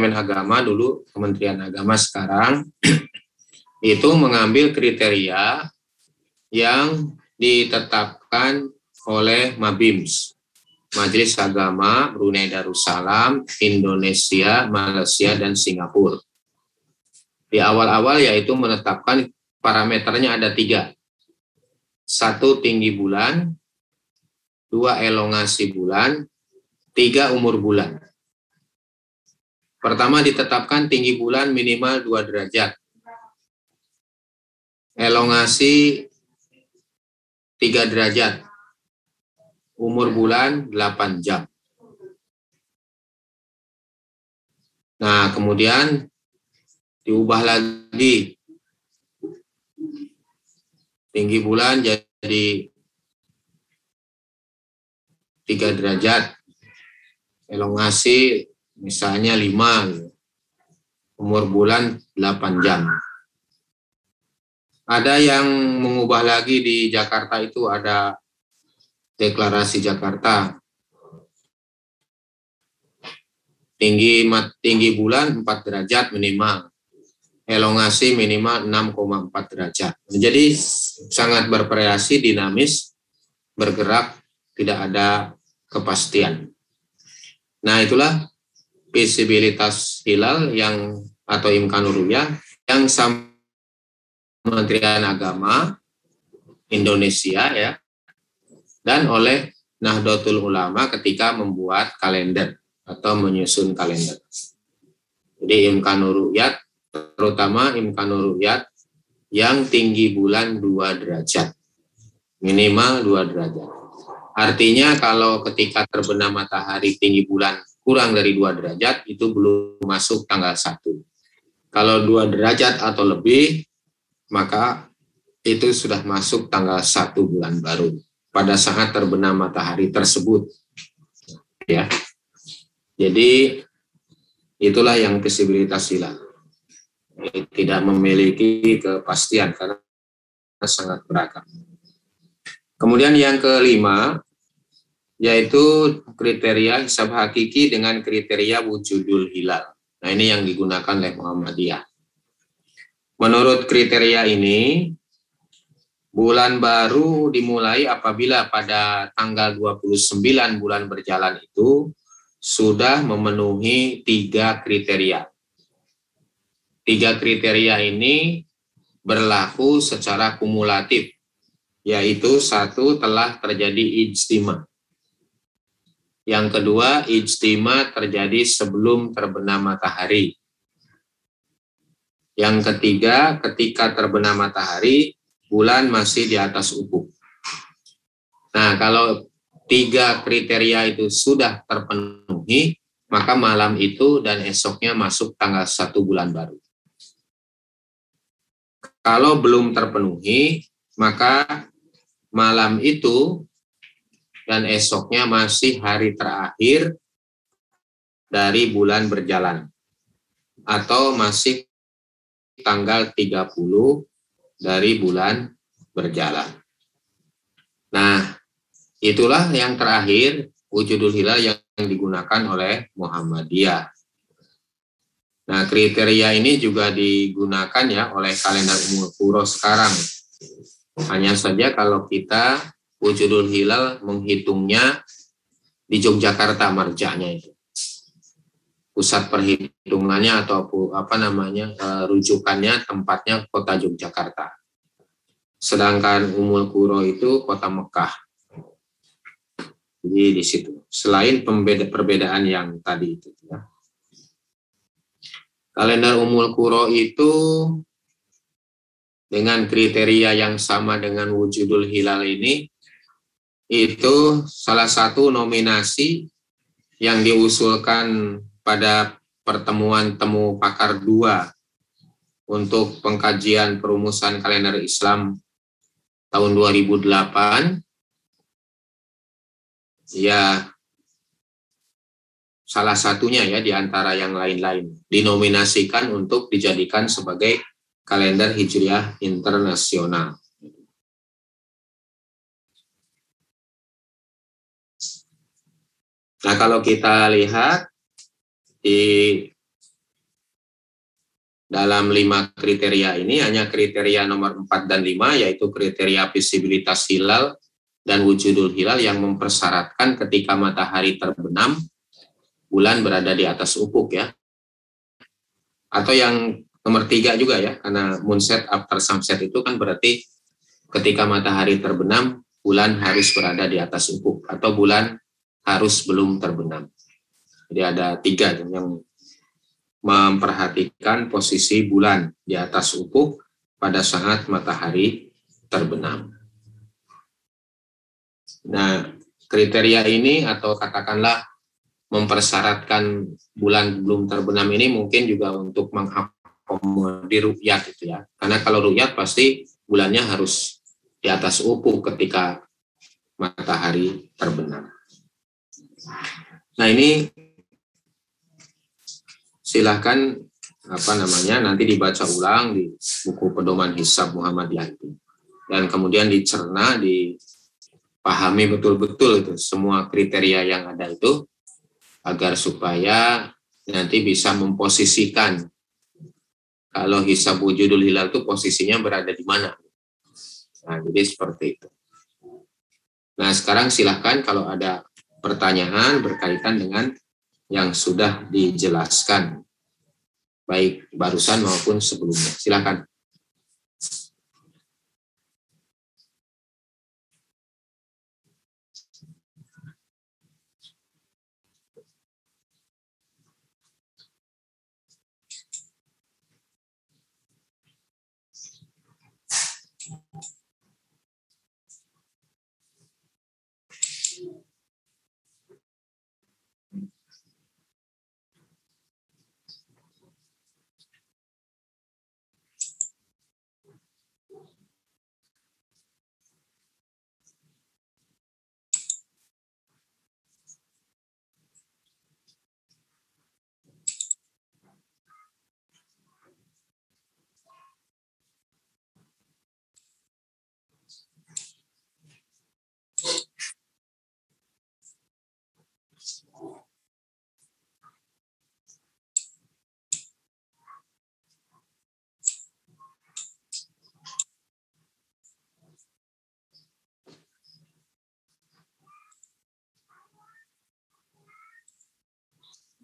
Departemen Agama dulu, Kementerian Agama sekarang, itu mengambil kriteria yang ditetapkan oleh Mabims, Majelis Agama Brunei Darussalam, Indonesia, Malaysia, dan Singapura. Di awal-awal yaitu menetapkan parameternya ada tiga. Satu tinggi bulan, dua elongasi bulan, tiga umur bulan. Pertama ditetapkan tinggi bulan minimal 2 derajat. Elongasi 3 derajat umur bulan 8 jam. Nah, kemudian diubah lagi. Tinggi bulan jadi 3 derajat. Elongasi misalnya 5. Umur bulan 8 jam. Ada yang mengubah lagi di Jakarta itu ada deklarasi Jakarta. Tinggi tinggi bulan 4 derajat minimal. Elongasi minimal 6,4 derajat. Jadi sangat bervariasi, dinamis, bergerak, tidak ada kepastian. Nah, itulah visibilitas hilal yang atau imkanuruyah yang sama Kementerian Agama Indonesia ya dan oleh Nahdlatul Ulama ketika membuat kalender atau menyusun kalender. Jadi imkanuruyat, terutama imkanuruyat yang tinggi bulan 2 derajat. Minimal 2 derajat. Artinya kalau ketika terbenam matahari tinggi bulan kurang dari 2 derajat, itu belum masuk tanggal 1. Kalau 2 derajat atau lebih, maka itu sudah masuk tanggal 1 bulan baru pada saat terbenam matahari tersebut. Ya. Jadi itulah yang visibilitas hilal. Tidak memiliki kepastian karena sangat beragam. Kemudian yang kelima yaitu kriteria hisab hakiki dengan kriteria wujudul hilal. Nah ini yang digunakan oleh Muhammadiyah. Menurut kriteria ini, Bulan baru dimulai apabila pada tanggal 29 bulan berjalan itu sudah memenuhi tiga kriteria. Tiga kriteria ini berlaku secara kumulatif, yaitu satu telah terjadi ijtima. Yang kedua, ijtima terjadi sebelum terbenam matahari. Yang ketiga, ketika terbenam matahari, bulan masih di atas ufuk. Nah, kalau tiga kriteria itu sudah terpenuhi, maka malam itu dan esoknya masuk tanggal satu bulan baru. Kalau belum terpenuhi, maka malam itu dan esoknya masih hari terakhir dari bulan berjalan atau masih tanggal 30 dari bulan berjalan. Nah, itulah yang terakhir wujudul hilal yang digunakan oleh Muhammadiyah. Nah, kriteria ini juga digunakan ya oleh kalender umur puro sekarang. Hanya saja kalau kita wujudul hilal menghitungnya di Yogyakarta marjanya itu pusat perhitungannya atau apa namanya uh, rujukannya tempatnya kota Yogyakarta. Sedangkan Umul Kuro itu kota Mekah. Jadi di situ. Selain pembeda, perbedaan yang tadi itu ya. Kalender Umul Kuro itu dengan kriteria yang sama dengan wujudul hilal ini itu salah satu nominasi yang diusulkan pada pertemuan temu pakar dua untuk pengkajian perumusan kalender Islam tahun 2008 ya salah satunya ya di antara yang lain-lain dinominasikan untuk dijadikan sebagai kalender Hijriah internasional. Nah, kalau kita lihat di dalam lima kriteria ini hanya kriteria nomor 4 dan 5 yaitu kriteria visibilitas hilal dan wujudul hilal yang mempersyaratkan ketika matahari terbenam bulan berada di atas ufuk ya. Atau yang nomor tiga juga ya, karena moonset after sunset itu kan berarti ketika matahari terbenam bulan harus berada di atas ufuk atau bulan harus belum terbenam. Jadi ada tiga yang memperhatikan posisi bulan di atas ufuk pada saat matahari terbenam. Nah, kriteria ini atau katakanlah mempersyaratkan bulan belum terbenam ini mungkin juga untuk mengakomodir rukyat itu ya. Karena kalau rukyat pasti bulannya harus di atas ufuk ketika matahari terbenam. Nah ini silahkan apa namanya nanti dibaca ulang di buku pedoman hisab Muhammad Yanti dan kemudian dicerna dipahami betul-betul itu semua kriteria yang ada itu agar supaya nanti bisa memposisikan kalau hisab wujudul hilal itu posisinya berada di mana. Nah, jadi seperti itu. Nah, sekarang silahkan kalau ada pertanyaan berkaitan dengan yang sudah dijelaskan baik barusan maupun sebelumnya. Silakan.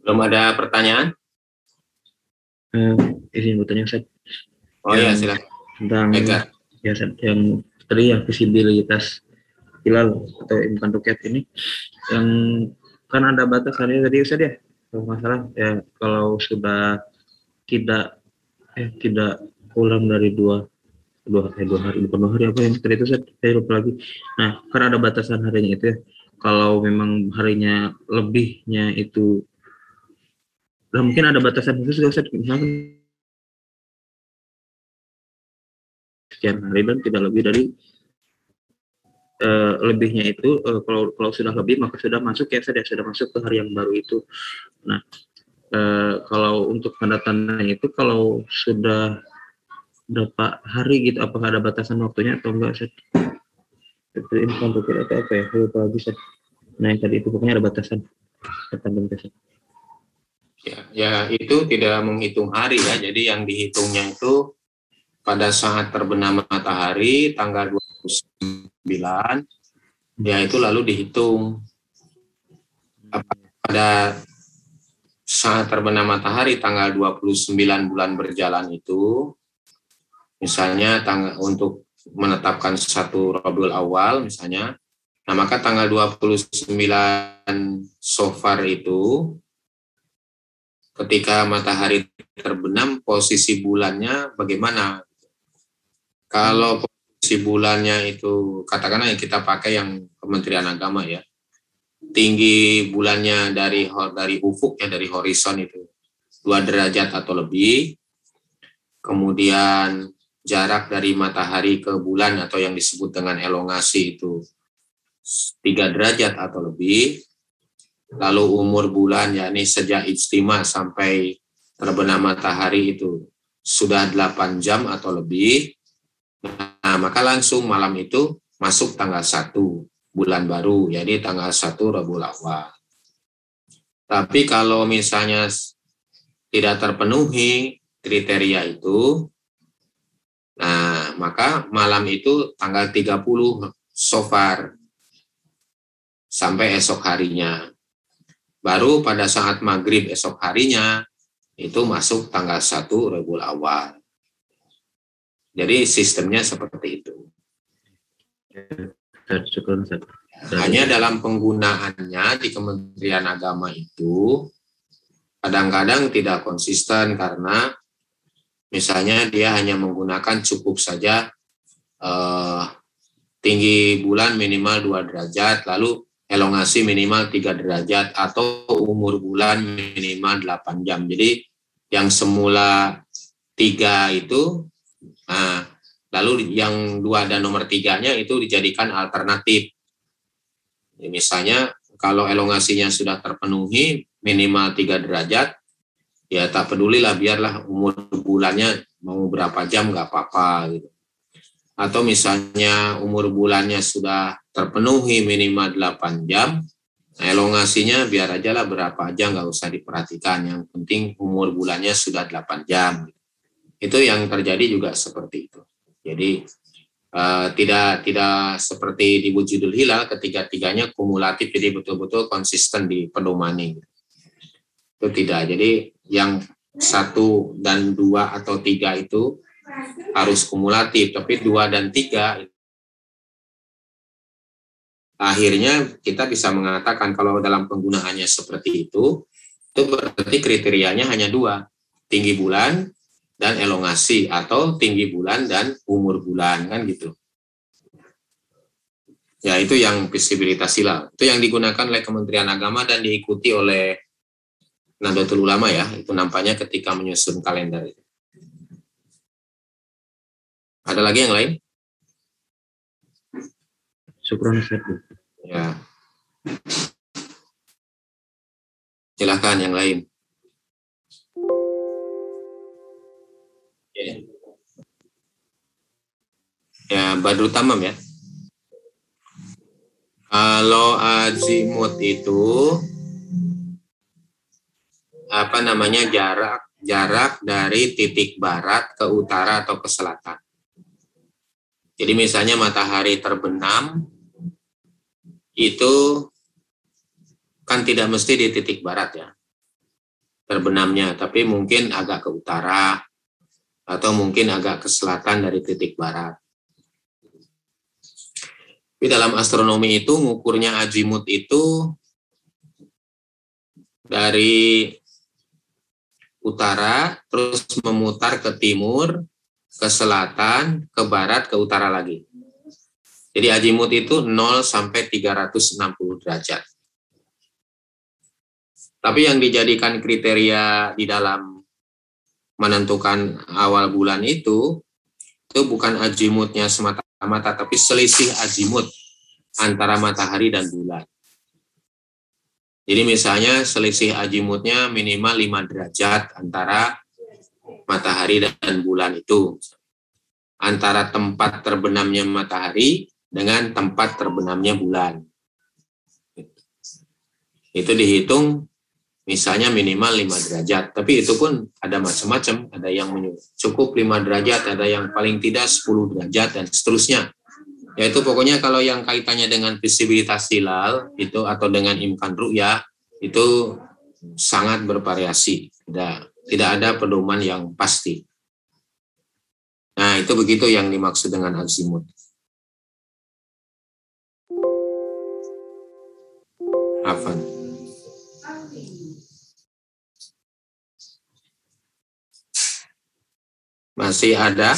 Belum ada pertanyaan? Uh, izin bertanya, Ustaz. Oh iya, silakan. Tentang Eka. ya, yang tadi ya visibilitas hilal atau imkan rukyat ini yang kan ada batasannya tadi Ustaz ya kalau masalah ya kalau sudah tidak eh tidak pulang dari dua dua eh, dua hari dua hari apa yang tadi itu saya, saya lupa lagi nah kan ada batasan harinya itu ya kalau memang harinya lebihnya itu Mungkin ada batasan khusus gak usah misalkan sekian hari dan tidak lebih dari uh, lebihnya itu uh, kalau kalau sudah lebih maka sudah masuk ya sudah sudah masuk ke hari yang baru itu. Nah uh, kalau untuk tanda itu kalau sudah berapa hari gitu apakah ada batasan waktunya atau enggak Set? Itu info atau apa ya? Lupa bisa. Nah yang tadi itu pokoknya ada batasan. Batasan Ya, ya itu tidak menghitung hari ya. Jadi yang dihitungnya itu pada saat terbenam matahari tanggal 29 ya itu lalu dihitung pada saat terbenam matahari tanggal 29 bulan berjalan itu misalnya tanggal untuk menetapkan satu Rabiul Awal misalnya nah maka tanggal 29 Sofar itu ketika matahari terbenam posisi bulannya bagaimana? Kalau posisi bulannya itu katakanlah yang kita pakai yang Kementerian Agama ya tinggi bulannya dari dari ufuk ya dari horizon itu dua derajat atau lebih kemudian jarak dari matahari ke bulan atau yang disebut dengan elongasi itu tiga derajat atau lebih lalu umur bulan yakni sejak ijtima sampai terbenam matahari itu sudah 8 jam atau lebih nah maka langsung malam itu masuk tanggal 1 bulan baru jadi tanggal 1 Rabu Awal tapi kalau misalnya tidak terpenuhi kriteria itu, nah maka malam itu tanggal 30 so far sampai esok harinya. Baru pada saat maghrib esok harinya itu masuk tanggal 1 Rabiul Awal. Jadi sistemnya seperti itu. Hanya dalam penggunaannya di Kementerian Agama itu kadang-kadang tidak konsisten karena misalnya dia hanya menggunakan cukup saja eh, tinggi bulan minimal 2 derajat, lalu elongasi minimal 3 derajat atau umur bulan minimal 8 jam. Jadi yang semula tiga itu Nah, lalu yang dua dan nomor tiganya itu dijadikan alternatif. Ya, misalnya kalau elongasinya sudah terpenuhi minimal tiga derajat, ya tak pedulilah biarlah umur bulannya mau berapa jam nggak apa-apa gitu. Atau misalnya umur bulannya sudah terpenuhi minimal 8 jam, elongasinya biar aja lah berapa jam nggak usah diperhatikan. Yang penting umur bulannya sudah 8 jam. Itu yang terjadi juga seperti itu. Jadi uh, tidak tidak seperti di wujudul hilal ketiga-tiganya kumulatif jadi betul-betul konsisten di pedomani. Itu tidak. Jadi yang satu dan dua atau tiga itu harus kumulatif, tapi dua dan tiga akhirnya kita bisa mengatakan kalau dalam penggunaannya seperti itu, itu berarti kriterianya hanya dua, tinggi bulan dan elongasi atau tinggi bulan dan umur bulan kan gitu. Ya itu yang visibilitas hilal. Itu yang digunakan oleh Kementerian Agama dan diikuti oleh Nahdlatul Ulama ya. Itu nampaknya ketika menyusun kalender. Ada lagi yang lain? Syukron Ya. Silahkan yang lain. Ya, Badrut Tamam ya. Kalau azimut itu apa namanya jarak jarak dari titik barat ke utara atau ke selatan. Jadi misalnya matahari terbenam itu kan tidak mesti di titik barat ya terbenamnya, tapi mungkin agak ke utara atau mungkin agak ke selatan dari titik barat. Di dalam astronomi itu ngukurnya azimut itu dari utara terus memutar ke timur, ke selatan, ke barat, ke utara lagi. Jadi azimut itu 0 sampai 360 derajat. Tapi yang dijadikan kriteria di dalam menentukan awal bulan itu itu bukan azimutnya semata-mata tapi selisih azimut antara matahari dan bulan. Jadi misalnya selisih azimutnya minimal 5 derajat antara matahari dan bulan itu. Antara tempat terbenamnya matahari dengan tempat terbenamnya bulan. Itu dihitung misalnya minimal 5 derajat. Tapi itu pun ada macam-macam, ada yang cukup 5 derajat, ada yang paling tidak 10 derajat dan seterusnya. Yaitu pokoknya kalau yang kaitannya dengan visibilitas hilal itu atau dengan imkan ru'ya itu sangat bervariasi. Tidak tidak ada pedoman yang pasti. Nah, itu begitu yang dimaksud dengan azimut. Afan. Masih ada?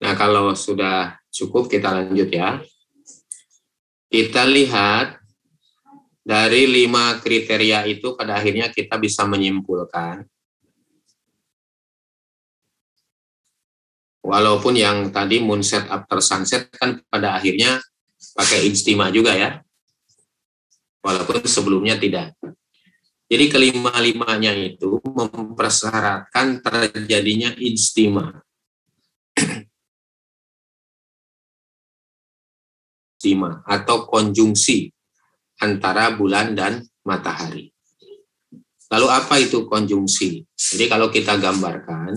Nah, kalau sudah cukup kita lanjut ya. Kita lihat dari lima kriteria itu pada akhirnya kita bisa menyimpulkan walaupun yang tadi moonset after sunset kan pada akhirnya pakai ijtima juga ya. Walaupun sebelumnya tidak. Jadi kelima-limanya itu mempersyaratkan terjadinya ijtima. ijtima atau konjungsi antara bulan dan matahari. Lalu apa itu konjungsi? Jadi kalau kita gambarkan,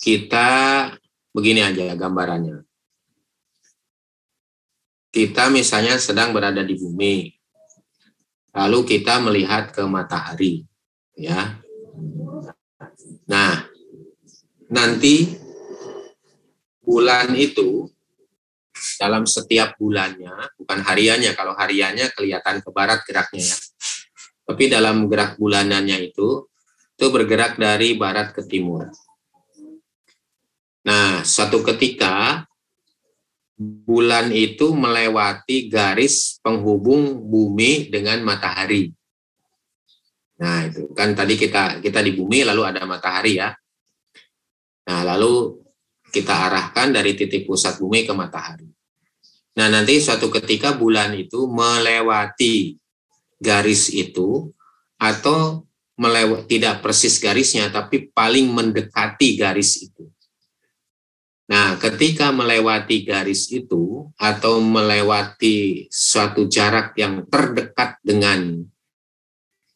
kita begini aja gambarannya. Kita misalnya sedang berada di bumi, lalu kita melihat ke matahari, ya. Nah, nanti bulan itu dalam setiap bulannya, bukan hariannya, kalau hariannya kelihatan ke barat geraknya ya. Tapi dalam gerak bulanannya itu, itu bergerak dari barat ke timur. Nah, suatu ketika bulan itu melewati garis penghubung bumi dengan matahari. Nah, itu kan tadi kita kita di bumi lalu ada matahari ya. Nah, lalu kita arahkan dari titik pusat bumi ke matahari. Nah, nanti suatu ketika bulan itu melewati garis itu atau melewati tidak persis garisnya tapi paling mendekati garis itu. Nah, ketika melewati garis itu atau melewati suatu jarak yang terdekat dengan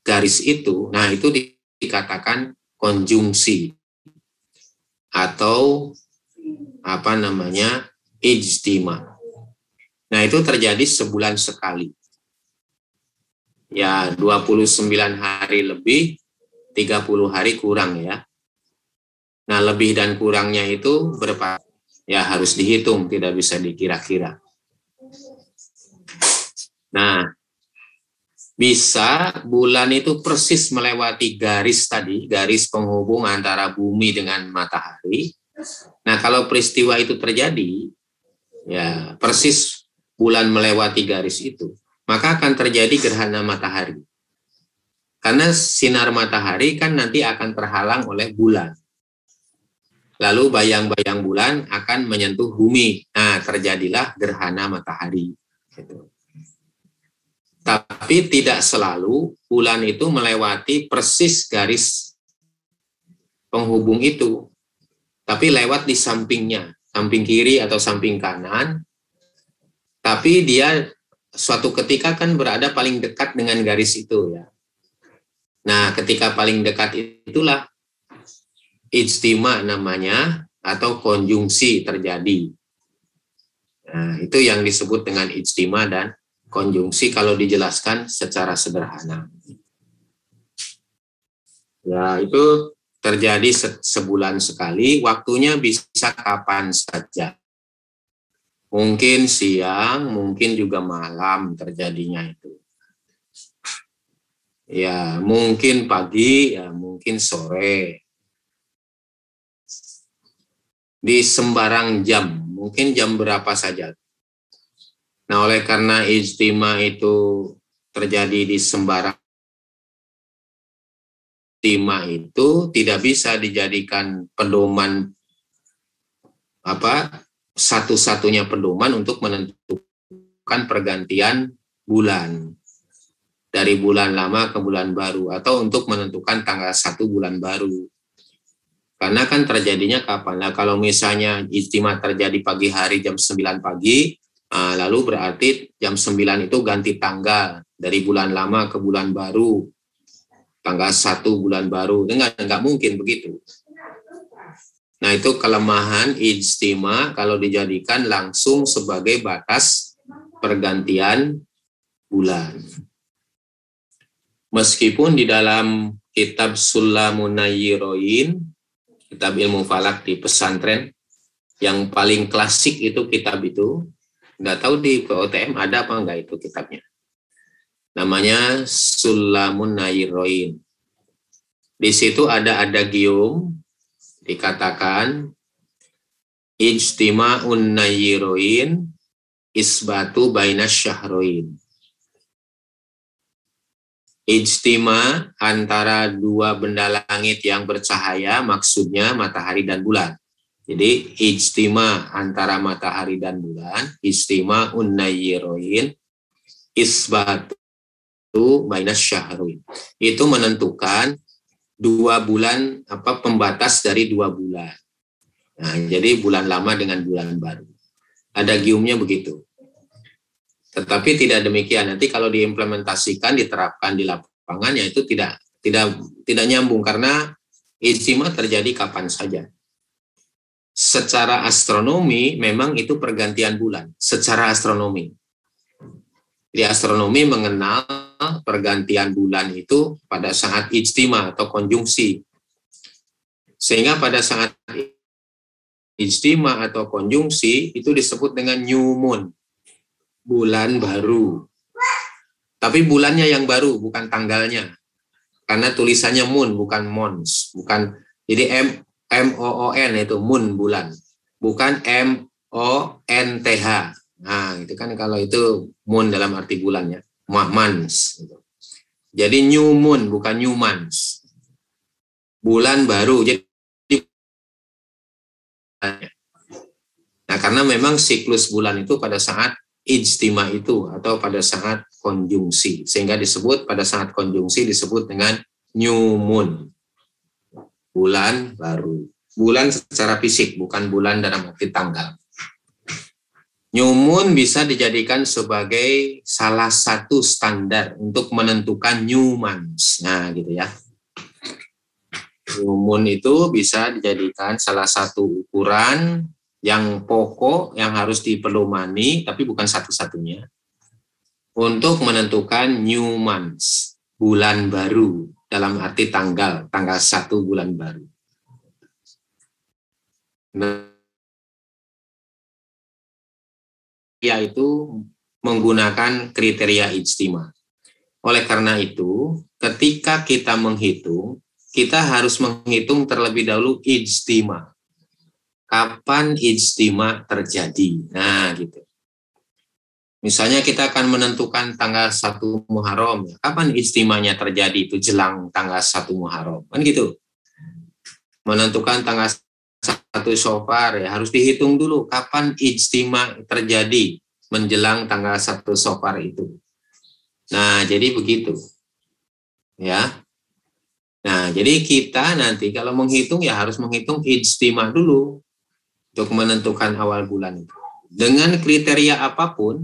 garis itu, nah itu dikatakan konjungsi atau apa namanya ijtima. Nah, itu terjadi sebulan sekali. Ya, 29 hari lebih, 30 hari kurang ya. Nah, lebih dan kurangnya itu berapa? Ya, harus dihitung, tidak bisa dikira-kira. Nah, bisa bulan itu persis melewati garis tadi, garis penghubung antara bumi dengan matahari. Nah, kalau peristiwa itu terjadi, ya persis bulan melewati garis itu, maka akan terjadi gerhana matahari. Karena sinar matahari kan nanti akan terhalang oleh bulan lalu bayang-bayang bulan akan menyentuh bumi. Nah, terjadilah gerhana matahari. Gitu. Tapi tidak selalu bulan itu melewati persis garis penghubung itu, tapi lewat di sampingnya, samping kiri atau samping kanan. Tapi dia suatu ketika kan berada paling dekat dengan garis itu ya. Nah, ketika paling dekat itulah ijtima namanya atau konjungsi terjadi. Nah, itu yang disebut dengan ijtima dan konjungsi kalau dijelaskan secara sederhana. Ya, itu terjadi sebulan sekali, waktunya bisa kapan saja. Mungkin siang, mungkin juga malam terjadinya itu. Ya, mungkin pagi, ya mungkin sore di sembarang jam, mungkin jam berapa saja. Nah, oleh karena ijtima itu terjadi di sembarang ijtima itu tidak bisa dijadikan pedoman apa satu-satunya pedoman untuk menentukan pergantian bulan dari bulan lama ke bulan baru atau untuk menentukan tanggal satu bulan baru karena kan terjadinya kapan? Nah, kalau misalnya ijtima terjadi pagi hari jam 9 pagi, ah, lalu berarti jam 9 itu ganti tanggal dari bulan lama ke bulan baru. Tanggal 1 bulan baru. Dengan nggak mungkin begitu. Nah, itu kelemahan ijtima kalau dijadikan langsung sebagai batas pergantian bulan. Meskipun di dalam kitab Sulamun kitab ilmu falak di pesantren. Yang paling klasik itu kitab itu. Nggak tahu di POTM ada apa enggak itu kitabnya. Namanya Sulamun Nairoin. Di situ ada adagium dikatakan ijtima'un nayiroin isbatu bainas syahroin ijtima antara dua benda langit yang bercahaya maksudnya matahari dan bulan. Jadi ijtima antara matahari dan bulan, ijtima unnayiroin, isbatu bainas syahruin. Itu menentukan dua bulan apa pembatas dari dua bulan. Nah, jadi bulan lama dengan bulan baru. Ada giumnya begitu. Tetapi tidak demikian. Nanti kalau diimplementasikan, diterapkan di lapangan, ya itu tidak tidak tidak nyambung karena istimewa terjadi kapan saja. Secara astronomi memang itu pergantian bulan. Secara astronomi. Di astronomi mengenal pergantian bulan itu pada saat ijtima atau konjungsi. Sehingga pada saat ijtima atau konjungsi itu disebut dengan new moon bulan baru. Tapi bulannya yang baru, bukan tanggalnya. Karena tulisannya moon, bukan mons. Bukan, jadi M, M O O N itu moon bulan. Bukan M O N T H. Nah, itu kan kalau itu moon dalam arti bulannya. Months. Gitu. Jadi new moon, bukan new months. Bulan baru. Jadi Nah, karena memang siklus bulan itu pada saat ijtima itu atau pada saat konjungsi. Sehingga disebut pada saat konjungsi disebut dengan new moon. Bulan baru. Bulan secara fisik bukan bulan dalam arti tanggal. New moon bisa dijadikan sebagai salah satu standar untuk menentukan new months. Nah gitu ya. New moon itu bisa dijadikan salah satu ukuran yang pokok yang harus diperlumani tapi bukan satu-satunya untuk menentukan new months bulan baru dalam arti tanggal tanggal satu bulan baru. Yaitu menggunakan kriteria ijtima. Oleh karena itu ketika kita menghitung kita harus menghitung terlebih dahulu ijtima kapan ijtima terjadi. Nah, gitu. Misalnya kita akan menentukan tanggal 1 Muharram. Kapan ijtimanya terjadi itu jelang tanggal 1 Muharram. Kan gitu. Menentukan tanggal 1 Sofar ya harus dihitung dulu kapan ijtima terjadi menjelang tanggal 1 Sofar itu. Nah, jadi begitu. Ya. Nah, jadi kita nanti kalau menghitung ya harus menghitung ijtima dulu untuk menentukan awal bulan itu. Dengan kriteria apa pun,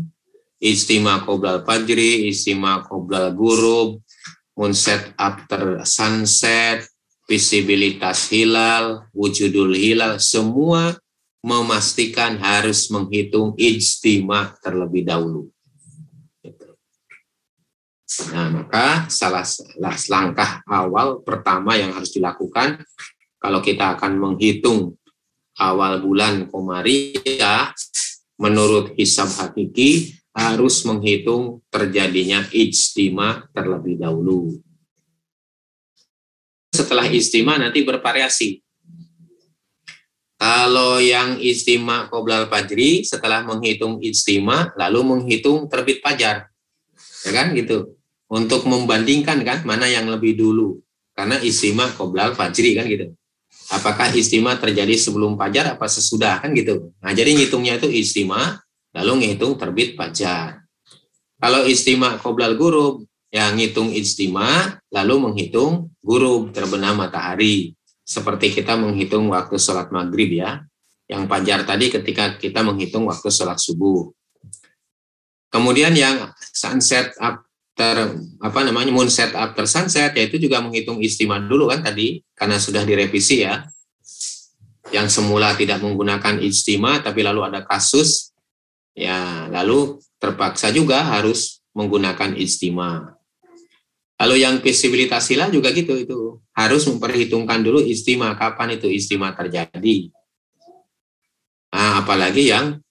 istima qoblal fajri, istima qoblal gurub, moonset after sunset, visibilitas hilal, wujudul hilal, semua memastikan harus menghitung ijtima terlebih dahulu. Nah, maka salah langkah awal pertama yang harus dilakukan kalau kita akan menghitung awal bulan Komariah menurut hisab hakiki harus menghitung terjadinya ijtima terlebih dahulu. Setelah ijtima nanti bervariasi. Kalau yang ijtima qoblal fajri setelah menghitung ijtima lalu menghitung terbit fajar. Ya kan gitu. Untuk membandingkan kan mana yang lebih dulu. Karena ijtima qoblal fajri kan gitu apakah istimewa terjadi sebelum fajar apa sesudah kan gitu. Nah, jadi ngitungnya itu istimewa lalu ngitung terbit fajar. Kalau istimewa qoblal gurub, yang ngitung istimewa lalu menghitung gurub terbenam matahari. Seperti kita menghitung waktu sholat maghrib ya. Yang fajar tadi ketika kita menghitung waktu sholat subuh. Kemudian yang sunset up ter apa namanya moonset after sunset yaitu juga menghitung istimewa dulu kan tadi karena sudah direvisi ya. Yang semula tidak menggunakan istimewa tapi lalu ada kasus ya lalu terpaksa juga harus menggunakan istimewa. Lalu yang visibilitas hilal juga gitu itu harus memperhitungkan dulu istimewa kapan itu istimewa terjadi. Nah, apalagi yang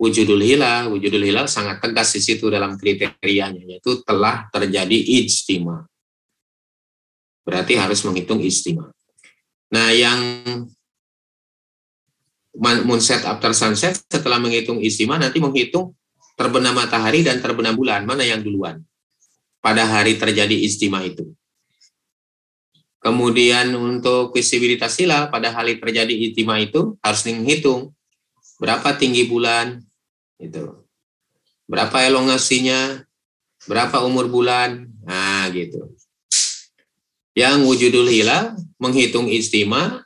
wujudul hilal, wujudul hilal sangat tegas di situ dalam kriterianya, yaitu telah terjadi ijtima. Berarti harus menghitung ijtima. Nah, yang moonset after sunset setelah menghitung ijtima nanti menghitung terbenam matahari dan terbenam bulan mana yang duluan pada hari terjadi ijtima itu. Kemudian untuk visibilitas hilal pada hari terjadi ijtima itu harus menghitung berapa tinggi bulan, itu berapa elongasinya berapa umur bulan nah gitu yang wujudul hilal menghitung istima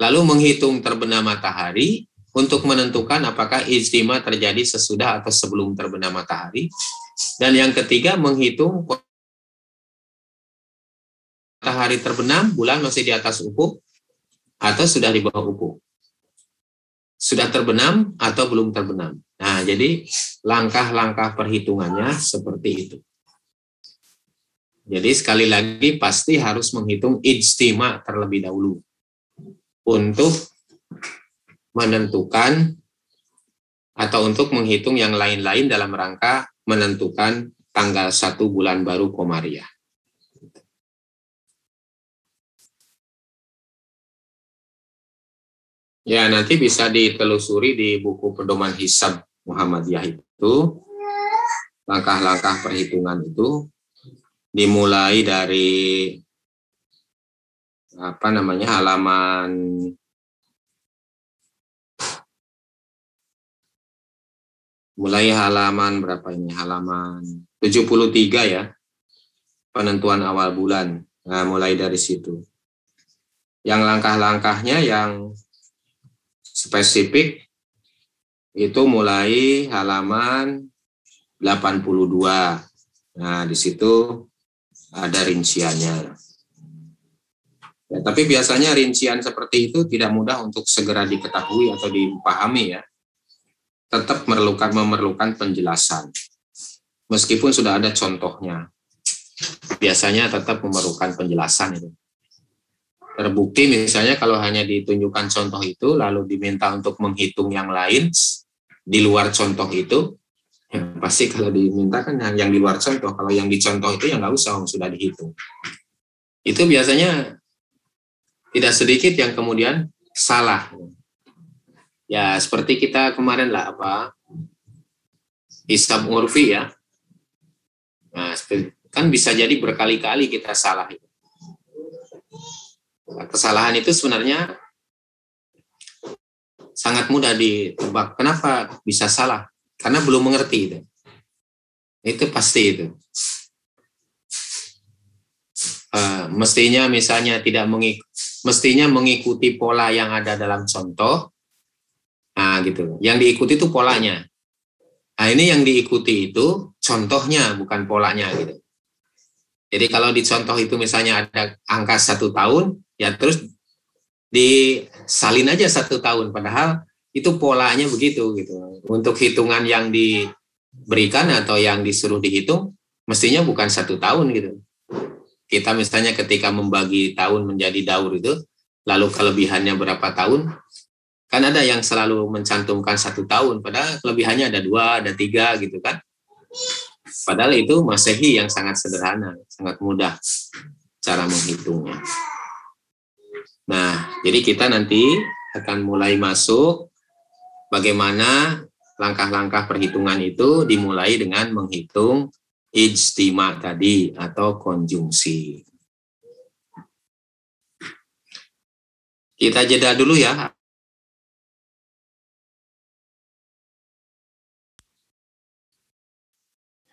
lalu menghitung terbenam matahari untuk menentukan apakah ijtima terjadi sesudah atau sebelum terbenam matahari. Dan yang ketiga menghitung matahari terbenam, bulan masih di atas ufuk atau sudah di bawah ufuk. Sudah terbenam atau belum terbenam. Nah, jadi langkah-langkah perhitungannya seperti itu. Jadi sekali lagi pasti harus menghitung ijtima terlebih dahulu untuk menentukan atau untuk menghitung yang lain-lain dalam rangka menentukan tanggal satu bulan baru Komariah. Ya, nanti bisa ditelusuri di buku pedoman hisab Muhammadiyah itu. Langkah-langkah perhitungan itu dimulai dari apa namanya halaman mulai halaman berapa ini? Halaman 73 ya penentuan awal bulan. Nah mulai dari situ. Yang langkah-langkahnya yang spesifik itu mulai halaman 82 nah di situ ada rinciannya. Ya, tapi biasanya rincian seperti itu tidak mudah untuk segera diketahui atau dipahami ya. Tetap memerlukan memerlukan penjelasan. Meskipun sudah ada contohnya. Biasanya tetap memerlukan penjelasan itu. Terbukti misalnya kalau hanya ditunjukkan contoh itu lalu diminta untuk menghitung yang lain di luar contoh itu, Ya, pasti kalau diminta kan yang, yang di luar contoh, kalau yang dicontoh itu yang nggak usah, sudah dihitung. Itu biasanya tidak sedikit yang kemudian salah. Ya seperti kita kemarin lah apa hisab urfi ya. Nah, kan bisa jadi berkali-kali kita salah. Nah, kesalahan itu sebenarnya sangat mudah ditebak. Kenapa bisa salah? karena belum mengerti itu. Itu pasti itu. Uh, mestinya misalnya tidak mengik mestinya mengikuti pola yang ada dalam contoh. Nah, gitu. Yang diikuti itu polanya. Nah, ini yang diikuti itu contohnya bukan polanya gitu. Jadi kalau di contoh itu misalnya ada angka satu tahun, ya terus disalin aja satu tahun. Padahal itu polanya begitu gitu. Untuk hitungan yang diberikan atau yang disuruh dihitung mestinya bukan satu tahun gitu. Kita misalnya ketika membagi tahun menjadi daur itu, lalu kelebihannya berapa tahun, kan ada yang selalu mencantumkan satu tahun, padahal kelebihannya ada dua, ada tiga gitu kan. Padahal itu masehi yang sangat sederhana, sangat mudah cara menghitungnya. Nah, jadi kita nanti akan mulai masuk bagaimana langkah-langkah perhitungan itu dimulai dengan menghitung ijtima tadi atau konjungsi. Kita jeda dulu ya.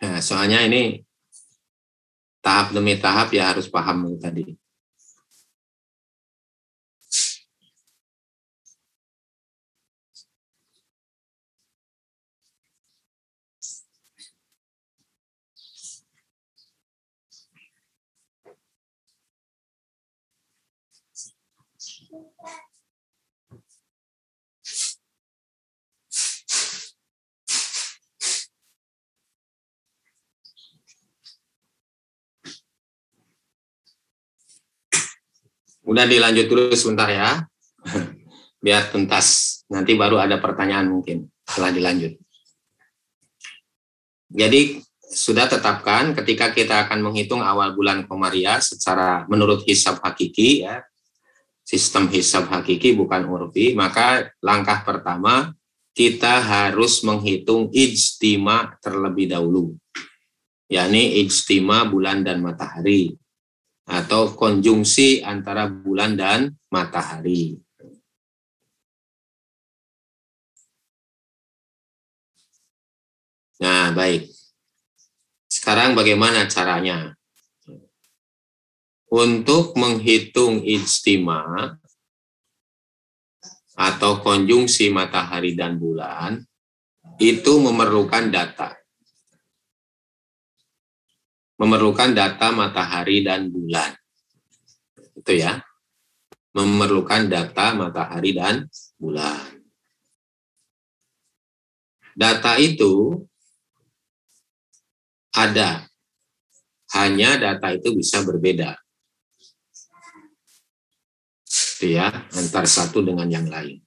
Nah, soalnya ini tahap demi tahap ya harus paham tadi. Udah dilanjut dulu sebentar ya. Biar tuntas. Nanti baru ada pertanyaan mungkin setelah dilanjut. Jadi sudah tetapkan ketika kita akan menghitung awal bulan Komariah secara menurut hisab hakiki ya. Sistem hisab hakiki bukan urfi, maka langkah pertama kita harus menghitung ijtima terlebih dahulu. yakni ijtima bulan dan matahari atau konjungsi antara bulan dan matahari. Nah, baik. Sekarang bagaimana caranya? Untuk menghitung ijtima, atau konjungsi matahari dan bulan itu memerlukan data. Memerlukan data matahari dan bulan. Itu ya. Memerlukan data matahari dan bulan. Data itu ada. Hanya data itu bisa berbeda. Ya, antar satu dengan yang lain.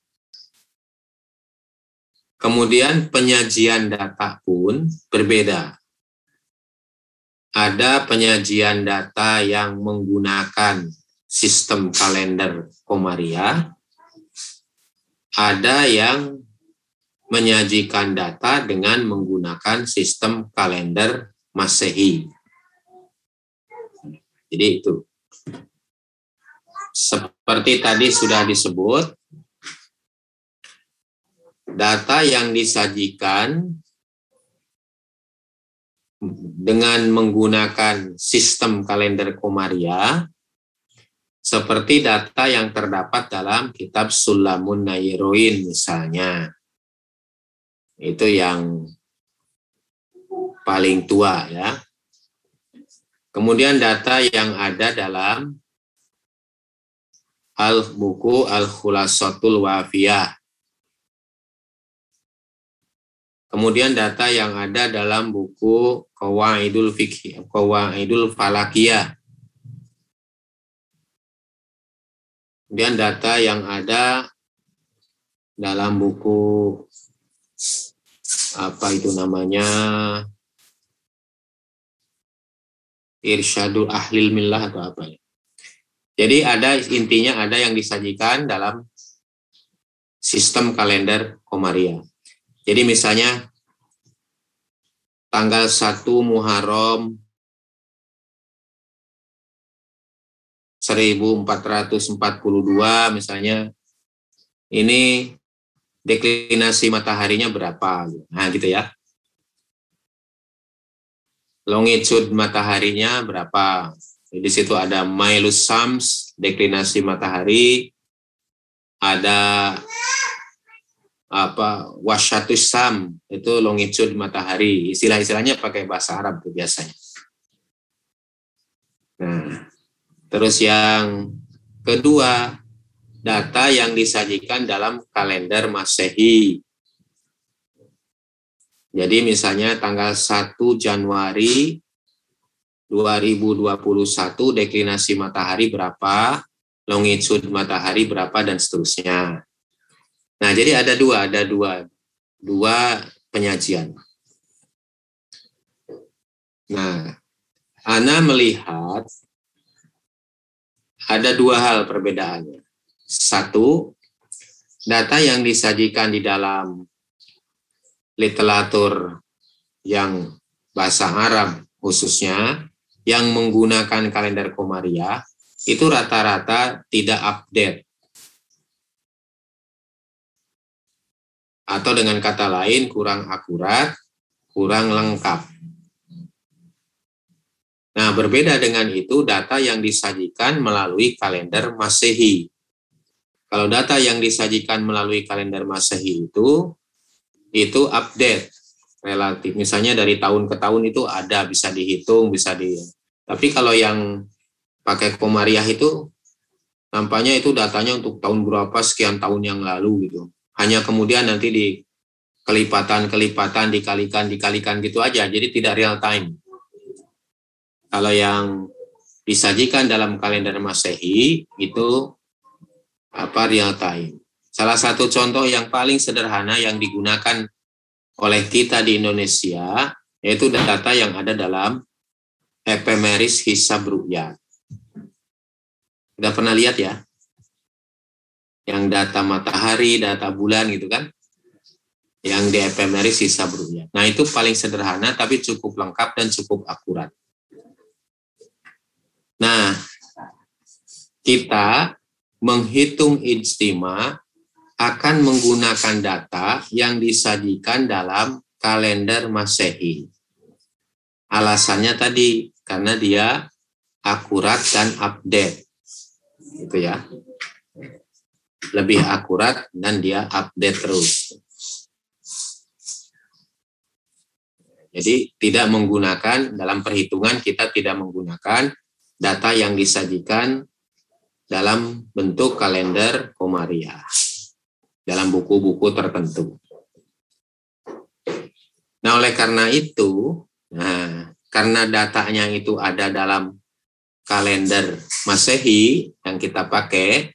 Kemudian penyajian data pun berbeda. Ada penyajian data yang menggunakan sistem kalender Komaria, ada yang menyajikan data dengan menggunakan sistem kalender Masehi. Jadi itu. Seperti tadi sudah disebut, data yang disajikan dengan menggunakan sistem kalender Komaria seperti data yang terdapat dalam kitab Sulamun Nairoin misalnya. Itu yang paling tua ya. Kemudian data yang ada dalam al buku al khulasatul wafiyah Kemudian data yang ada dalam buku Qawaidul Fikih, Qawaidul Falakiyah. Kemudian data yang ada dalam buku apa itu namanya Irsyadul Ahlil Millah atau apa ya. Jadi ada intinya ada yang disajikan dalam sistem kalender Komaria. Jadi misalnya tanggal 1 Muharram 1442 misalnya ini deklinasi mataharinya berapa? Nah gitu ya. Longitude mataharinya berapa di situ ada Mailus Sams deklinasi matahari. Ada apa wasyatus sam itu longitude matahari. Istilah-istilahnya pakai bahasa Arab tuh biasanya. Nah terus yang kedua data yang disajikan dalam kalender masehi. Jadi misalnya tanggal 1 Januari 2021 deklinasi matahari berapa longitude matahari berapa dan seterusnya Nah, jadi ada dua, ada dua, dua penyajian. Nah, Ana melihat ada dua hal perbedaannya. Satu, data yang disajikan di dalam literatur yang bahasa Arab khususnya yang menggunakan kalender Komaria itu rata-rata tidak update atau dengan kata lain kurang akurat, kurang lengkap. Nah, berbeda dengan itu data yang disajikan melalui kalender Masehi. Kalau data yang disajikan melalui kalender Masehi itu itu update relatif. Misalnya dari tahun ke tahun itu ada bisa dihitung, bisa di Tapi kalau yang pakai Komariah itu nampaknya itu datanya untuk tahun berapa sekian tahun yang lalu gitu. Hanya kemudian nanti di kelipatan-kelipatan dikalikan dikalikan gitu aja. Jadi tidak real time. Kalau yang disajikan dalam kalender Masehi itu apa real time. Salah satu contoh yang paling sederhana yang digunakan oleh kita di Indonesia yaitu data yang ada dalam epemeris hisab ru'yat. Udah pernah lihat ya? yang data matahari, data bulan gitu kan, yang di ephemeris sisa berubah. Nah itu paling sederhana tapi cukup lengkap dan cukup akurat. Nah, kita menghitung ijtima akan menggunakan data yang disajikan dalam kalender Masehi. Alasannya tadi karena dia akurat dan update. Itu ya. lebih akurat dan dia update terus. Jadi tidak menggunakan dalam perhitungan kita tidak menggunakan data yang disajikan dalam bentuk kalender Komaria dalam buku-buku tertentu. Nah, oleh karena itu, nah, karena datanya itu ada dalam kalender Masehi yang kita pakai,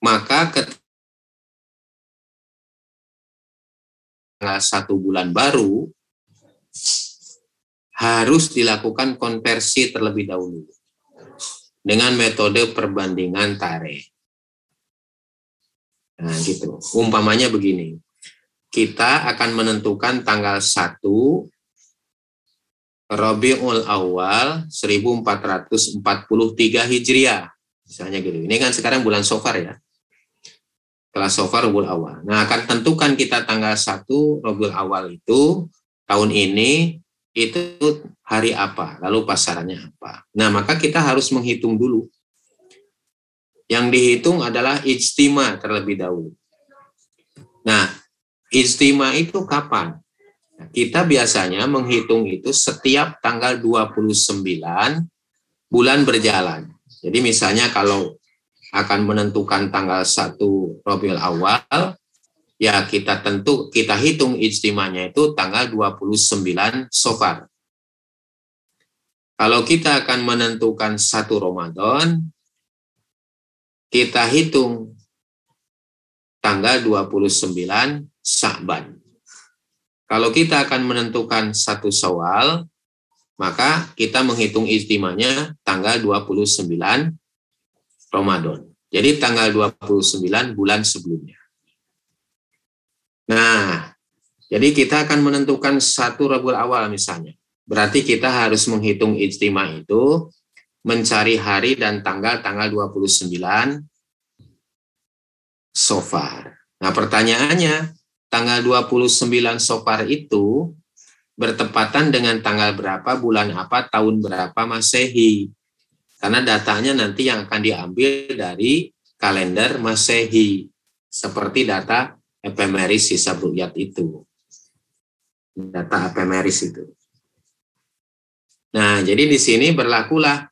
maka ketika satu bulan baru harus dilakukan konversi terlebih dahulu dengan metode perbandingan tarikh. Nah, gitu. Umpamanya begini. Kita akan menentukan tanggal 1 Rabiul Awal 1443 Hijriah. Misalnya gitu. Ini kan sekarang bulan Sofar ya. Setelah Sofar Rabiul Awal. Nah, akan tentukan kita tanggal 1 Rabiul Awal itu tahun ini itu hari apa, lalu pasarannya apa. Nah, maka kita harus menghitung dulu yang dihitung adalah ijtima terlebih dahulu. Nah, ijtima itu kapan? Kita biasanya menghitung itu setiap tanggal 29 bulan berjalan. Jadi misalnya kalau akan menentukan tanggal 1 Rabiul Awal, ya kita tentu kita hitung ijtimanya itu tanggal 29 Sofar. Kalau kita akan menentukan satu Ramadan, kita hitung tanggal 29 Sa'ban. Kalau kita akan menentukan satu Syawal, maka kita menghitung istimanya tanggal 29 Ramadan. Jadi tanggal 29 bulan sebelumnya. Nah, jadi kita akan menentukan satu Rabiul Awal misalnya. Berarti kita harus menghitung ijtima itu mencari hari dan tanggal tanggal 29 Sofar. Nah pertanyaannya, tanggal 29 Sofar itu bertepatan dengan tanggal berapa, bulan apa, tahun berapa Masehi. Karena datanya nanti yang akan diambil dari kalender Masehi. Seperti data epemeris sisa Rukyat itu. Data epemeris itu. Nah, jadi di sini berlakulah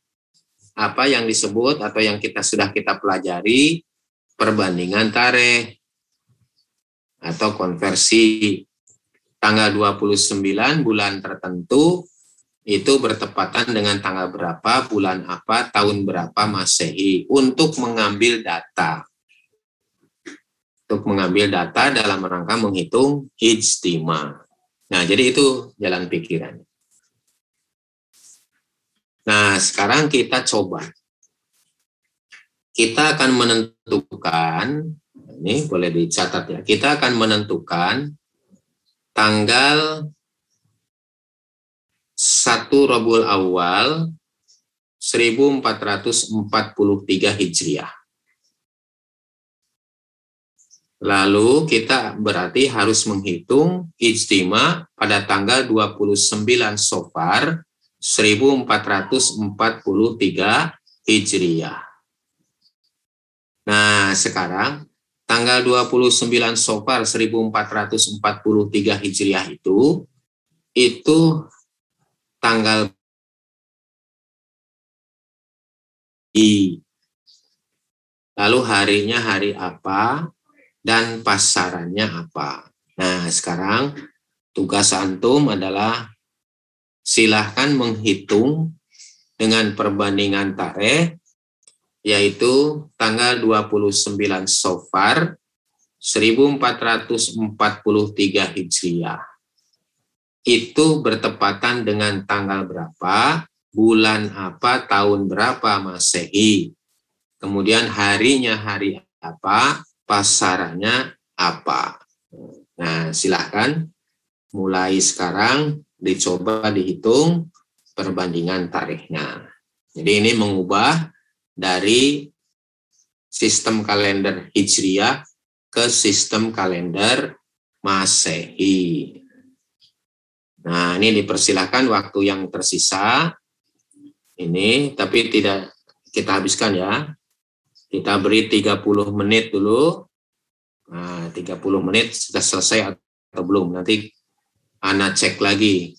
apa yang disebut atau yang kita sudah kita pelajari perbandingan tarikh atau konversi tanggal 29 bulan tertentu itu bertepatan dengan tanggal berapa, bulan apa, tahun berapa Masehi untuk mengambil data. Untuk mengambil data dalam rangka menghitung ijtima. Nah, jadi itu jalan pikirannya. Nah, sekarang kita coba. Kita akan menentukan, ini boleh dicatat ya, kita akan menentukan tanggal 1 Rabiul Awal 1443 Hijriah. Lalu kita berarti harus menghitung ijtima pada tanggal 29 Sofar 1443 Hijriah. Nah, sekarang tanggal 29 Sofar 1443 Hijriah itu itu tanggal lalu harinya hari apa dan pasarannya apa. Nah, sekarang tugas antum adalah silahkan menghitung dengan perbandingan tarikh yaitu tanggal 29 Sofar 1443 Hijriah. Itu bertepatan dengan tanggal berapa, bulan apa, tahun berapa Masehi. Kemudian harinya hari apa, pasarannya apa. Nah, silahkan mulai sekarang dicoba dihitung perbandingan tarikhnya. Jadi ini mengubah dari sistem kalender Hijriah ke sistem kalender Masehi. Nah, ini dipersilahkan waktu yang tersisa ini tapi tidak kita habiskan ya. Kita beri 30 menit dulu. Nah, 30 menit sudah selesai atau belum. Nanti Ana cek lagi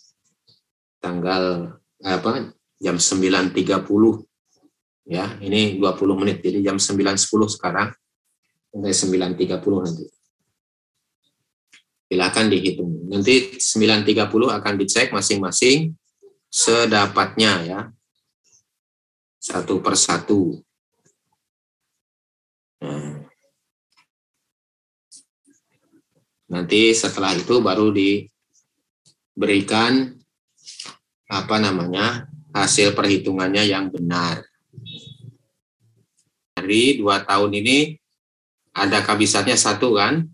tanggal apa jam 9.30 ya ini 20 menit. Jadi jam 9.10 sekarang sampai 9.30 nanti. Silakan dihitung. Nanti 9.30 akan dicek masing-masing sedapatnya ya. Satu persatu nah. nanti setelah itu baru diberikan apa namanya hasil perhitungannya yang benar. Dari dua tahun ini ada kabisatnya satu kan,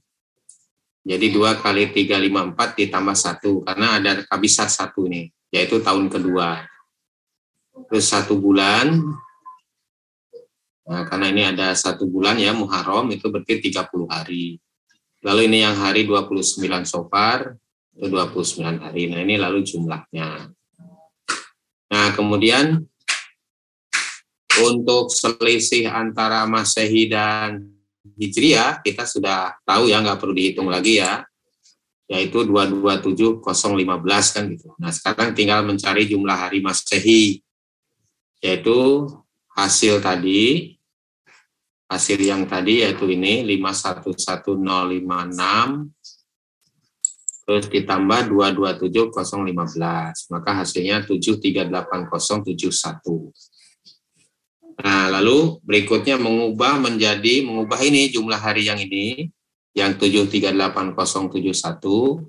jadi dua kali tiga lima empat ditambah satu karena ada kabisat satu nih, yaitu tahun kedua. Terus satu bulan, nah, karena ini ada satu bulan ya Muharram itu berarti 30 hari. Lalu ini yang hari 29 Sofar itu 29 hari. Nah ini lalu jumlahnya. Nah, kemudian untuk selisih antara Masehi dan Hijriah, kita sudah tahu ya, nggak perlu dihitung lagi ya, yaitu 227015 kan gitu. Nah, sekarang tinggal mencari jumlah hari Masehi, yaitu hasil tadi, hasil yang tadi yaitu ini 511056 terus ditambah 227015 maka hasilnya 738071 nah lalu berikutnya mengubah menjadi mengubah ini jumlah hari yang ini yang 738071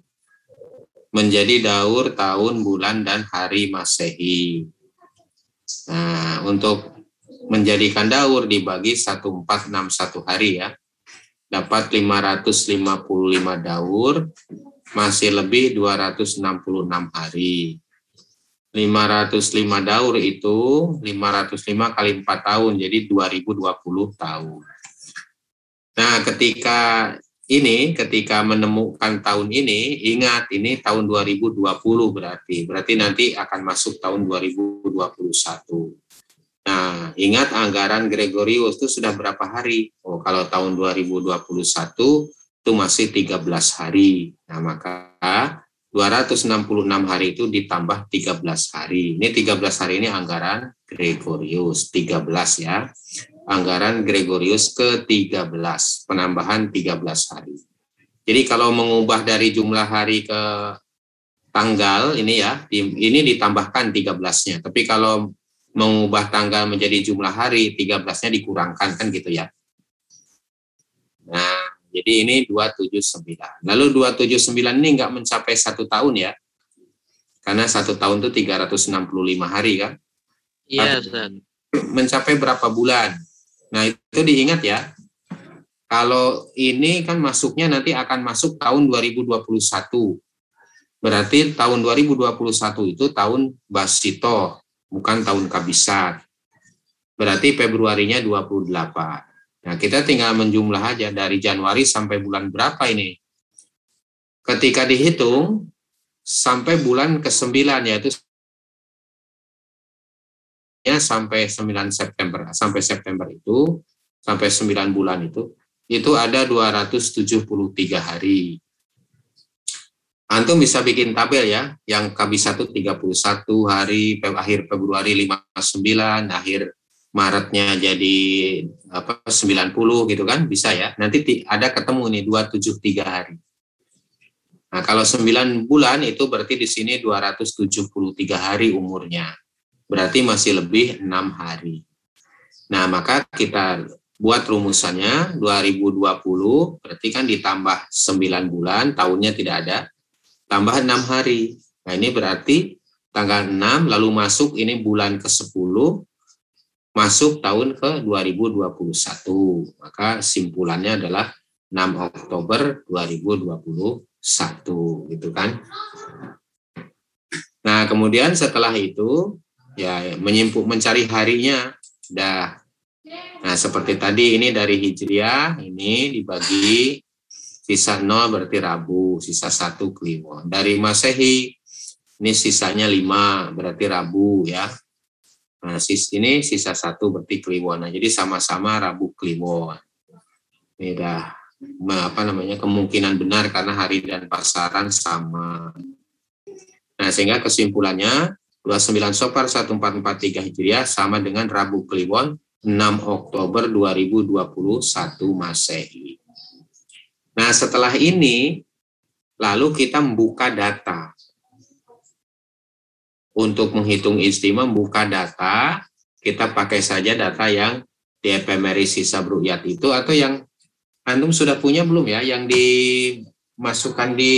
menjadi daur tahun bulan dan hari masehi nah untuk menjadikan daur dibagi 1461 hari ya dapat 555 daur masih lebih 266 hari. 505 daur itu 505 kali 4 tahun, jadi 2020 tahun. Nah, ketika ini, ketika menemukan tahun ini, ingat ini tahun 2020 berarti. Berarti nanti akan masuk tahun 2021. Nah, ingat anggaran Gregorius itu sudah berapa hari? Oh, kalau tahun 2021 itu masih 13 hari. Nah, maka 266 hari itu ditambah 13 hari. Ini 13 hari ini anggaran Gregorius 13 ya. Anggaran Gregorius ke-13, penambahan 13 hari. Jadi kalau mengubah dari jumlah hari ke tanggal ini ya, ini ditambahkan 13-nya. Tapi kalau mengubah tanggal menjadi jumlah hari, 13-nya dikurangkan kan gitu ya. Nah, jadi ini 279. Lalu 279 ini enggak mencapai satu tahun ya. Karena satu tahun itu 365 hari kan. Iya, Mencapai berapa bulan. Nah itu diingat ya. Kalau ini kan masuknya nanti akan masuk tahun 2021. Berarti tahun 2021 itu tahun Basito, bukan tahun Kabisat. Berarti Februarinya 28. Nah, kita tinggal menjumlah aja dari Januari sampai bulan berapa ini. Ketika dihitung sampai bulan ke-9 yaitu ya sampai 9 September sampai September itu sampai 9 bulan itu itu ada 273 hari. Antum bisa bikin tabel ya, yang KB1 31 hari, akhir Februari 59, akhir Maretnya jadi apa 90 gitu kan bisa ya. Nanti ada ketemu nih 273 hari. Nah, kalau 9 bulan itu berarti di sini 273 hari umurnya. Berarti masih lebih 6 hari. Nah, maka kita buat rumusannya 2020 berarti kan ditambah 9 bulan, tahunnya tidak ada, tambah 6 hari. Nah, ini berarti tanggal 6 lalu masuk ini bulan ke-10 masuk tahun ke 2021. Maka simpulannya adalah 6 Oktober 2021 gitu kan. Nah, kemudian setelah itu ya menyimpuk mencari harinya dah Nah, seperti tadi ini dari Hijriah ini dibagi sisa 0 berarti Rabu, sisa 1 Kliwon. Dari Masehi ini sisanya 5 berarti Rabu ya. Nah, sis ini sisa satu berarti Kliwon. Nah, jadi sama-sama Rabu Kliwon. Ini dah apa namanya kemungkinan benar karena hari dan pasaran sama. Nah, sehingga kesimpulannya 29 Sopar 1443 Hijriah sama dengan Rabu Kliwon 6 Oktober 2021 Masehi. Nah, setelah ini lalu kita membuka data. Untuk menghitung istimewa membuka data, kita pakai saja data yang di epemeris sisa bruyat itu atau yang antum sudah punya belum ya yang dimasukkan di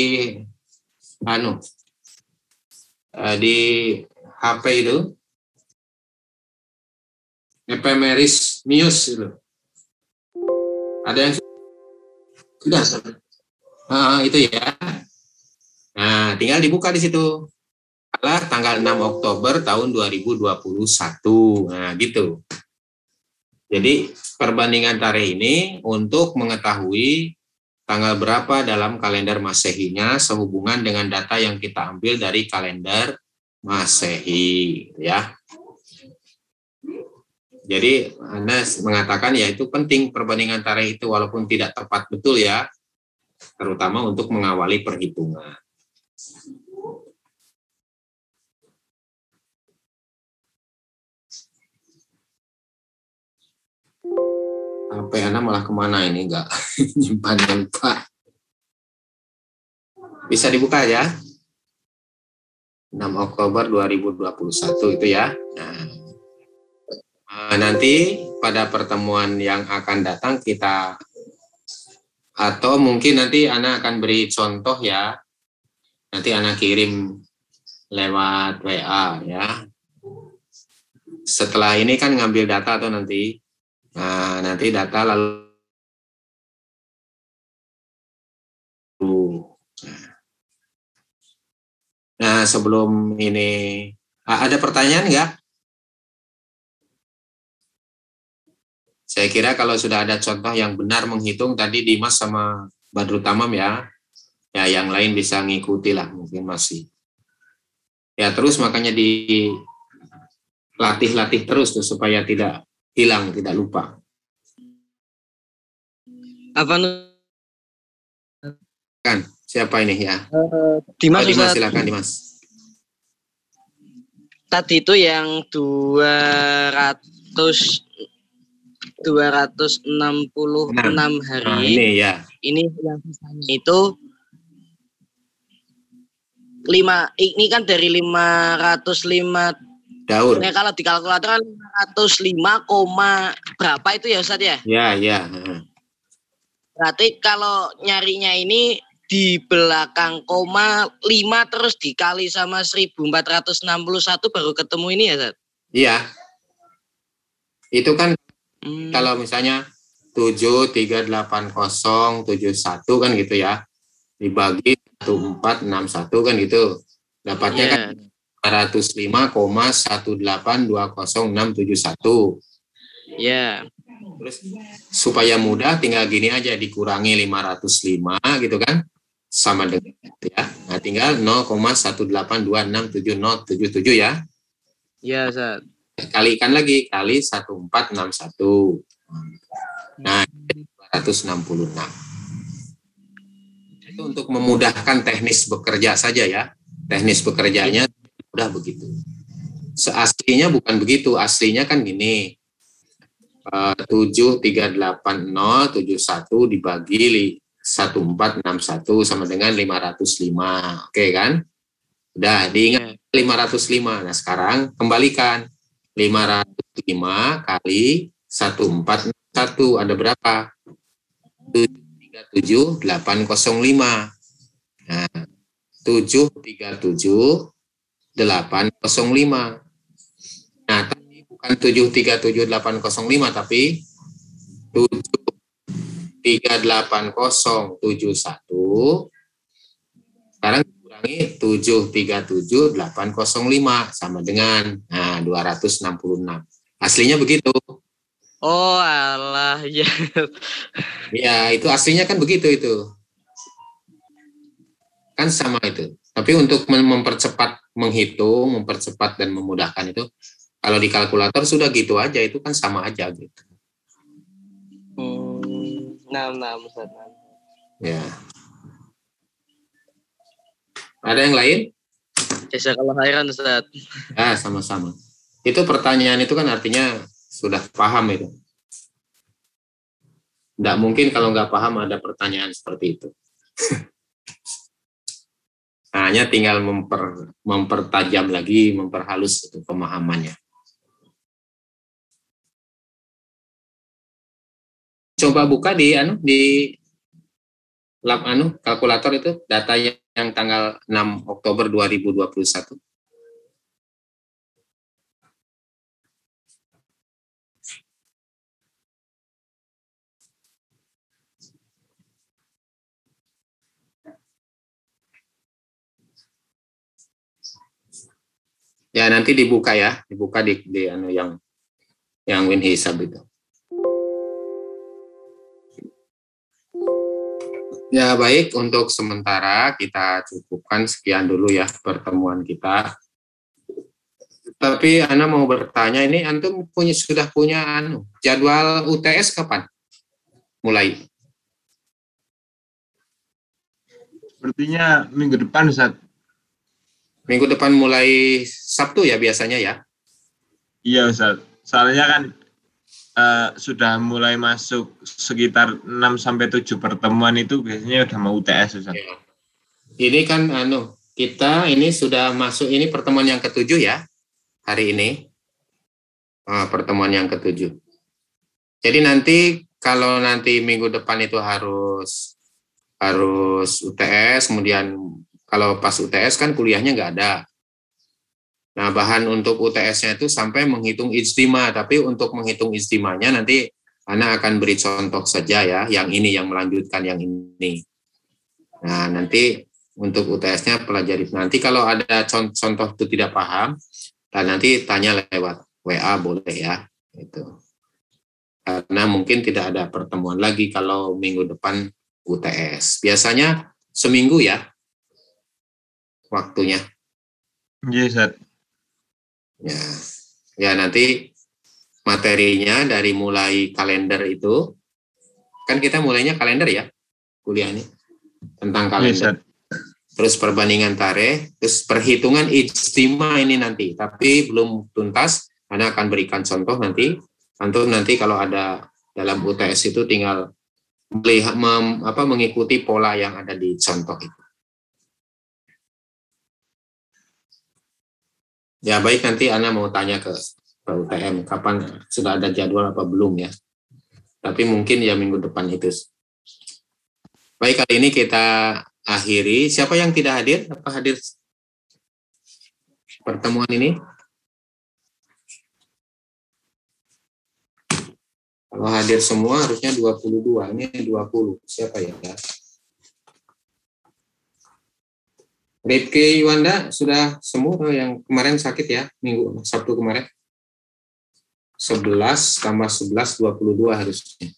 anu eh, di HP itu? Epemeris mius itu. Ada yang sudah? Nah, itu ya. Nah tinggal dibuka di situ adalah tanggal 6 Oktober tahun 2021 nah gitu jadi perbandingan tarikh ini untuk mengetahui tanggal berapa dalam kalender Masehinya sehubungan dengan data yang kita ambil dari kalender Masehi ya. Jadi Anda mengatakan ya itu penting perbandingan tarikh itu walaupun tidak tepat betul ya, terutama untuk mengawali perhitungan. HP malah ke mana ini enggak nyimpan Pak. Bisa dibuka ya. 6 Oktober 2021 itu ya. Nah, eh, nanti pada pertemuan yang akan datang kita atau mungkin nanti Ana akan beri contoh ya. Nanti Ana kirim lewat WA ya. Setelah ini kan ngambil data atau nanti Nah, nanti data lalu Nah, sebelum ini ada pertanyaan enggak? Saya kira kalau sudah ada contoh yang benar menghitung tadi Dimas sama Badru Tamam ya, ya yang lain bisa ngikuti lah mungkin masih. Ya terus makanya dilatih-latih terus tuh supaya tidak hilang, tidak lupa. Apa kan? Siapa ini ya? Uh, Dimas, oh, Dimas silakan Dimas. Tadi itu yang 200 266 enam hari. Nah, ini ya. Ini yang sisanya itu lima ini kan dari 505 Daur. Nah, kalau dikalkulator kan 505, berapa itu ya Ustaz ya? Ya, ya. Berarti kalau nyarinya ini di belakang koma 5 terus dikali sama 1461 baru ketemu ini ya Ustaz? Iya. Itu kan hmm. kalau misalnya 738071 kan gitu ya. Dibagi 1461 kan gitu. Dapatnya yeah. kan 505,1820671. Ya. Terus supaya mudah tinggal gini aja dikurangi 505 gitu kan sama dengan ya. Nah, tinggal 0,1826777 ya. Ya, Ustaz. Kalikan lagi kali 1461. Nah, 266. Itu untuk memudahkan teknis bekerja saja ya. Teknis bekerjanya Udah begitu. Seaslinya bukan begitu. Aslinya kan gini. Eh, tujuh satu dibagi satu empat enam satu sama dengan lima ratus lima oke kan udah diingat lima ratus lima nah sekarang kembalikan lima ratus lima kali satu empat satu ada berapa tujuh tiga tujuh delapan lima nah tujuh tiga tujuh 805. Nah, tadi bukan 737.805 tapi 738.071 sekarang dikurangi 737.805 sama dengan nah 266. Aslinya begitu. Oh, alah ya. Ya, itu aslinya kan begitu itu. Kan sama itu. Tapi untuk mempercepat menghitung, mempercepat dan memudahkan itu Kalau di kalkulator sudah gitu aja, itu kan sama aja gitu. Hmm, nah, nah, Ustaz. nah. Ya. Ada yang lain? kalau khairan Ustaz. Ah, sama-sama. Itu pertanyaan itu kan artinya sudah paham itu. Tidak mungkin kalau nggak paham ada pertanyaan seperti itu. Hanya tinggal memper, mempertajam lagi, memperhalus itu pemahamannya. Coba buka di anu di lab anu kalkulator itu data yang tanggal 6 Oktober 2021. Ya nanti dibuka ya, dibuka di, di anu yang yang win hisab itu. Ya baik, untuk sementara kita cukupkan sekian dulu ya pertemuan kita. Tapi Anda mau bertanya ini antum punya sudah punya anu jadwal UTS kapan? Mulai. Sepertinya minggu depan Ustaz. Minggu depan mulai Sabtu ya biasanya ya? Iya Ustaz. Soalnya kan uh, sudah mulai masuk sekitar 6 sampai 7 pertemuan itu biasanya udah mau UTS Ustaz. Ya. Ini kan anu, kita ini sudah masuk ini pertemuan yang ketujuh ya hari ini. Uh, pertemuan yang ketujuh. Jadi nanti kalau nanti minggu depan itu harus harus UTS, kemudian kalau pas UTS kan kuliahnya nggak ada. Nah, bahan untuk UTS-nya itu sampai menghitung ijtima, tapi untuk menghitung ijtimanya nanti Anda akan beri contoh saja ya, yang ini yang melanjutkan yang ini. Nah, nanti untuk UTS-nya pelajari. Nanti kalau ada contoh itu tidak paham, dan nanti tanya lewat WA boleh ya. Itu. Karena mungkin tidak ada pertemuan lagi kalau minggu depan UTS. Biasanya seminggu ya, waktunya. Yes, iya, Ya, ya nanti materinya dari mulai kalender itu, kan kita mulainya kalender ya, kuliah ini tentang kalender. Yes, terus perbandingan tarikh, terus perhitungan ijtima ini nanti, tapi belum tuntas, Anda akan berikan contoh nanti, antum nanti kalau ada dalam UTS itu tinggal melihat mem, apa, mengikuti pola yang ada di contoh itu. Ya baik nanti Anda mau tanya ke UTM kapan sudah ada jadwal apa belum ya. Tapi mungkin ya minggu depan itu. Baik kali ini kita akhiri. Siapa yang tidak hadir? Apa hadir pertemuan ini? Kalau hadir semua harusnya 22. Ini 20. Siapa ya? Ripki Wanda sudah sembuh yang kemarin sakit ya minggu Sabtu kemarin. 11 tambah 11 22 harusnya.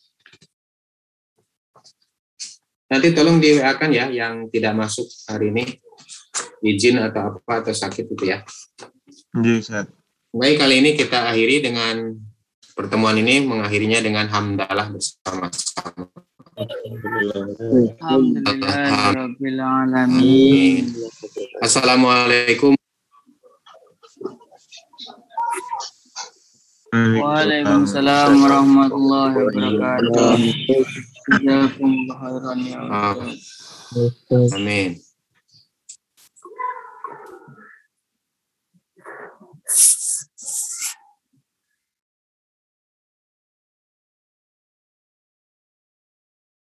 Nanti tolong di WA kan ya yang tidak masuk hari ini. Izin atau apa atau sakit itu ya. Iya, Baik, kali ini kita akhiri dengan pertemuan ini mengakhirinya dengan hamdalah bersama-sama. Assalamualaikum. Waalaikumsalam warahmatullahi wabarakatuh. Jazakumullah khairan ya Amin.